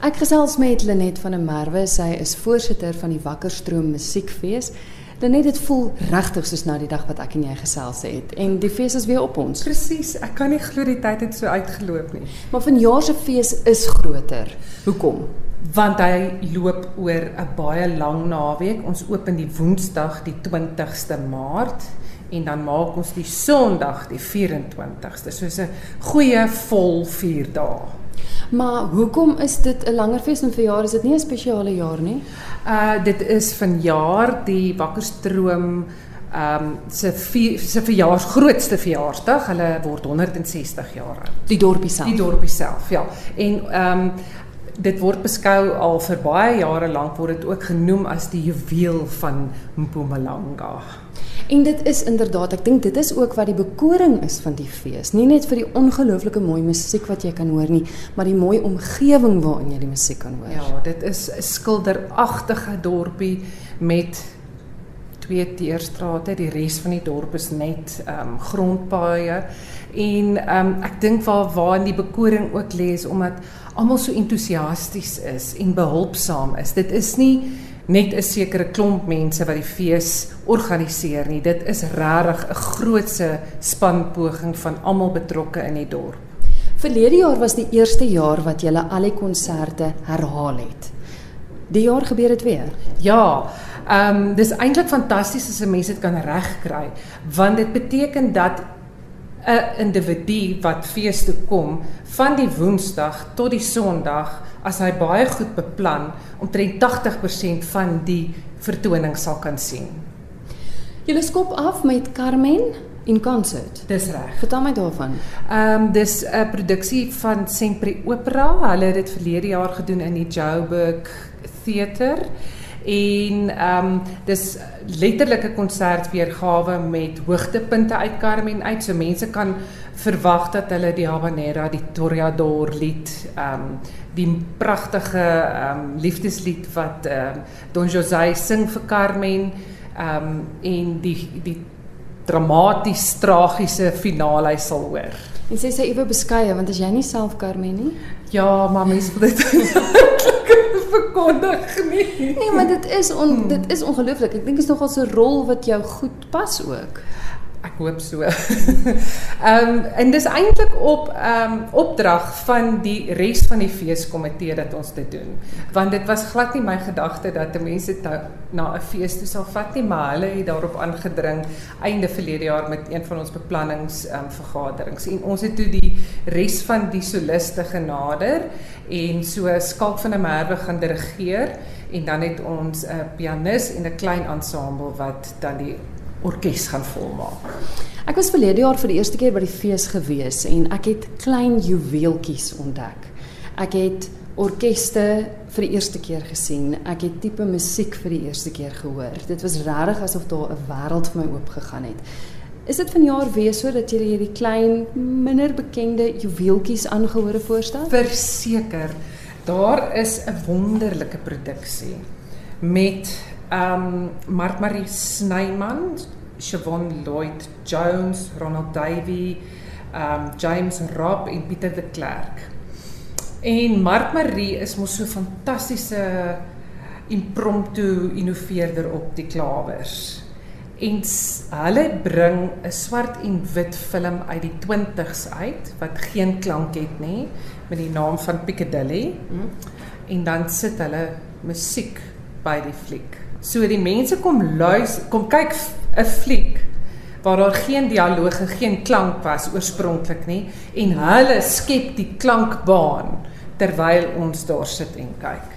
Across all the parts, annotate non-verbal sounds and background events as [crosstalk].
Ek gesels met Lenet van der Merwe. Sy is voorsitter van die Wakkerstroom Musiekfees. Lenet, dit voel regtig soos na die dag wat ek en jy gesels het en die fees is weer op ons. Presies, ek kan nie glo die tyd het so uitgeloop nie. Maar vanjaar se fees is groter. Hoekom? Want hy loop oor 'n baie lang naweek. Ons open die Woensdag die 20ste Maart en dan maak ons die Sondag die 24ste. So 'n goeie vol 4 dae. Maar hoekom is dit 'n langer fees en verjaar is dit nie 'n spesiale jaar nie? Uh dit is vanjaar die Wakkerstroom ehm um, se se verjaars grootste verjaarsdag. Hulle word 160 jaar oud. Die dorpie self. Die dorpie self, ja. En ehm um, dit word beskou al vir baie jare lank word dit ook genoem as die juweel van Mpumalanga. En dit is inderdaad, ek dink dit is ook wat die bekoring is van die fees. Nie net vir die ongelooflike mooi musiek wat jy kan hoor nie, maar die mooi omgewing waarin jy die musiek kan hoor. Ja, dit is 'n skilderagtige dorpie met twee teerstrate. Die res van die dorp is net ehm um, grondpaaie. En ehm um, ek dink waar waar in die bekoring ook lê is omdat almal so entoesiasties is en behulpsaam is. Dit is nie net 'n sekere klomp mense wat die fees organiseer nie. Dit is regtig 'n grootse spanpoging van almal betrokke in die dorp. Verlede jaar was die eerste jaar wat julle al die konserte herhaal het. Die jaar gebeur dit weer. Ja. Ehm um, dis eintlik fantasties as 'n mens dit kan regkry, want dit beteken dat 'n individu wat fees toe kom van die Woensdag tot die Sondag as hy baie goed beplan omtrent 80% van die vertoning sal kan sien. Julle skop af met Carmen in konsert. Dis reg. Vertel my daarvan. Ehm um, dis 'n produksie van Sempre Opera. Hulle het dit verlede jaar gedoen in die Joburg Theater. En ehm um, dis letterlike konsertweergawe met hoogtepunte uit Carmen uit. So mense kan verwag dat hulle die Habanera, die Toreador lied, ehm um, die pragtige ehm um, liefdeslied wat ehm um, Don José sing vir Carmen, ehm um, en die die dramaties tragiese finale sal hoor. En sê sy ewe beskeie want as jy nie self Carmen nie? Ja, maar mense wil dit [laughs] verkondig nie. Nee, maar dit is on, hmm. dit is ongelooflik. Ek dink dit is nogal so 'n rol wat jou goed pas ook. Ek hoop so. [laughs] Ehm um, en dis eintlik op ehm um, opdrag van die res van die feeskomitee dat ons dit doen. Want dit was glad nie my gedagte dat mense na 'n fees toe sal vat nie, maar hulle het daarop aangedring einde verlede jaar met een van ons beplannings ehm um, vergaderings. En ons het toe die res van die soliste genader en so Skalk van der Merwe gaan dirigeer en dan het ons 'n pianis en 'n klein ensemble wat dan die orkes gaan volmaak. Ek was verlede jaar vir die eerste keer by die fees gewees en ek het klein juweeltjies ontdek. Ek het orkeste vir die eerste keer gesien. Ek het tipe musiek vir die eerste keer gehoor. Dit was regtig asof daar 'n wêreld vir my oopgegaan het. Is dit vanjaar weer so dat jy hierdie klein minder bekende juweeltjies aangehore voorstel? Verseker. Daar is 'n wonderlike produksie met um Mark Marie Snyman, Siobhan Lloyd Jones, Ronald Davey, um James Robb en Pieter de Klerk. En Mark Marie is mos so fantastiese impromptu innoveerder op die klawers. En hulle bring 'n swart en wit film uit die 20s uit wat geen klank het nie met die naam van Piccadilly. Hmm. En dan sit hulle musiek by die fliek. So die mense kom luister, kom kyk 'n fliek waar daar geen dialoog en geen klank was oorspronklik nie en hulle skep die klankbaan terwyl ons daar sit en kyk.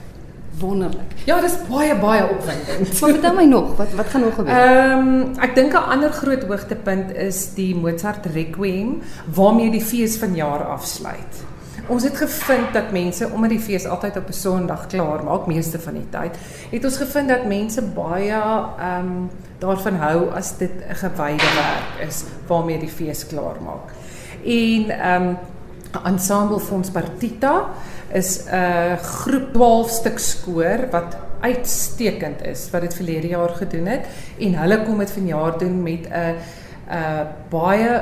Wonderlik. Ja, dis baie baie opwindend. Maar vertel my nog, wat wat gaan nog gebeur? Ehm um, ek dink 'n ander groot hoogtepunt is die Mozart Requiem waarmee die fees van jaar afsluit. Ons het gevind dat mense omdat die fees altyd op 'n Sondag klaar maak, meeste van die tyd, het ons gevind dat mense baie ehm um, daarvan hou as dit 'n gewyde werk is waarmee die fees klaar maak. En ehm um, Ensemble Fonds Partita is 'n groep 12 stuk skoor wat uitstekend is wat dit verlede jaar gedoen het en hulle kom dit vanjaar doen met 'n 'n baie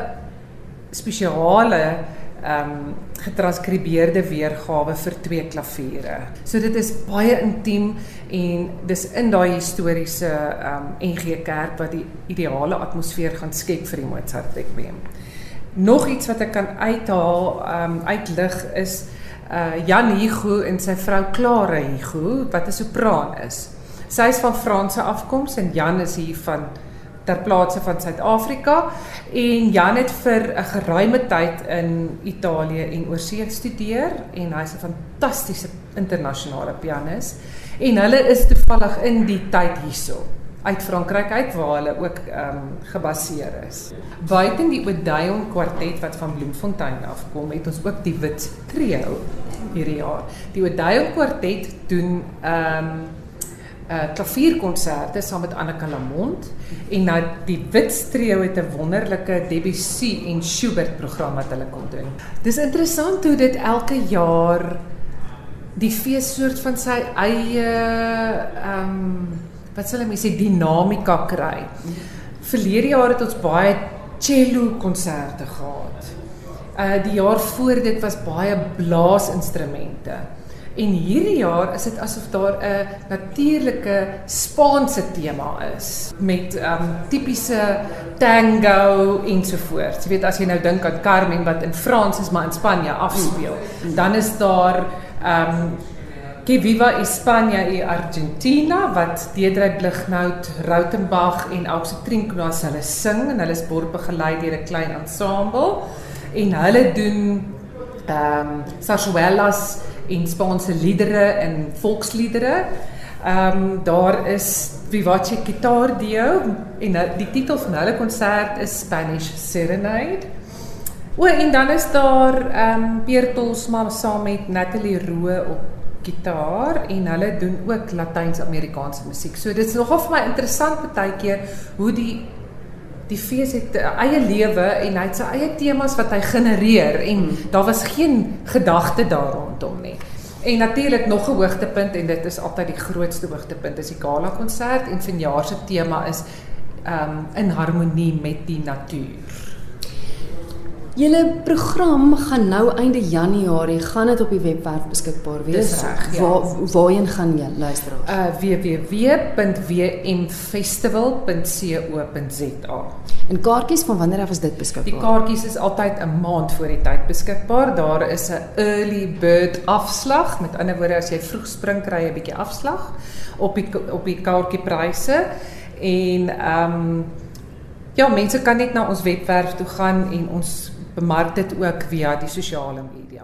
spesiale ehm um, getranskribeerde weergawe vir twee klaviere. So dit is baie intiem en dis in daai historiese ehm um, NG Kerk wat die ideale atmosfeer gaan skep vir die Mozart Requiem. Nog iets wat ek kan uithaal, ehm um, uitlig is uh Jan Hugo en sy vrou Klare Hugo wat 'n sopraan is. Sy is van Franse afkoms en Jan is hier van ter plaatse van Suid-Afrika en Jan het vir 'n geruime tyd in Italië en oorsee gestudeer en hy's 'n fantastiese internasionale pianis en hulle is toevallig in die tyd hierso uit Frankryk uit waar hulle ook ehm um, gebaseer is. Buiten die Odeon kwartet wat van Bloemfontein afkom, het ons ook die Wit trio hierdie jaar. Die Odeon kwartet doen ehm um, uh klavierkonserte saam met Annika Lamont en nou die Wit trio het 'n wonderlike Debussy en Schubert program wat hulle kom doen. Dis interessant hoe dit elke jaar die fees soort van sy eie ehm um, wat sal ek mens sê dinamika kry. Verlede jaar het ons baie cello konserte gehad. Uh die jaar voor dit was baie blaasinstrumente. En hierdie jaar is dit asof daar 'n natuurlike Spaanse tema is met um tipiese tango ensovoorts. Jy weet as jy nou dink aan Carmen wat in Frans is maar in Spanje afspeel, dan is daar um Que viva España y Argentina wat Deedrey Blignout, Rautenbach en Alse Trinknoas hulle sing en hulle is borgbegelei deur 'n klein ensemble en hulle doen ehm um, sarsuelas en Spaanse liedere en volksliedere. Ehm um, daar is Vivace Guitar Dio en die titel van hulle konsert is Spanish Serenade. O en dan is daar ehm um, Pierre Tolsma saam met Natalie Rowe op gitaar en hulle doen ook Latyns-Amerikaanse musiek. So dit is nogal vir my interessant baie keer hoe die die fees het 'n eie lewe en hy het sy eie temas wat hy genereer en hmm. daar was geen gedagte daar rondom nie. En natuurlik nog 'n hoogtepunt en dit is altyd die grootste hoogtepunt is die gala konsert en vanjaar se tema is um in harmonie met die natuur. Julle program gaan nou einde Januarie gaan dit op die webwerf beskikbaar wees. Dis reg. Ja. Waar waarheen gaan jy luister? Uh www.wmfestival.co.za. En kaartjies van wanneer af is dit beskikbaar? Die kaartjies is altyd 'n maand voor die tyd beskikbaar. Daar is 'n early bird afslag. Met ander woorde as jy vroeg spring kry jy 'n bietjie afslag op die op die kaartjiepryse. En ehm um, ja, mense kan net na ons webwerf toe gaan en ons bemark dit ook via die sosiale media.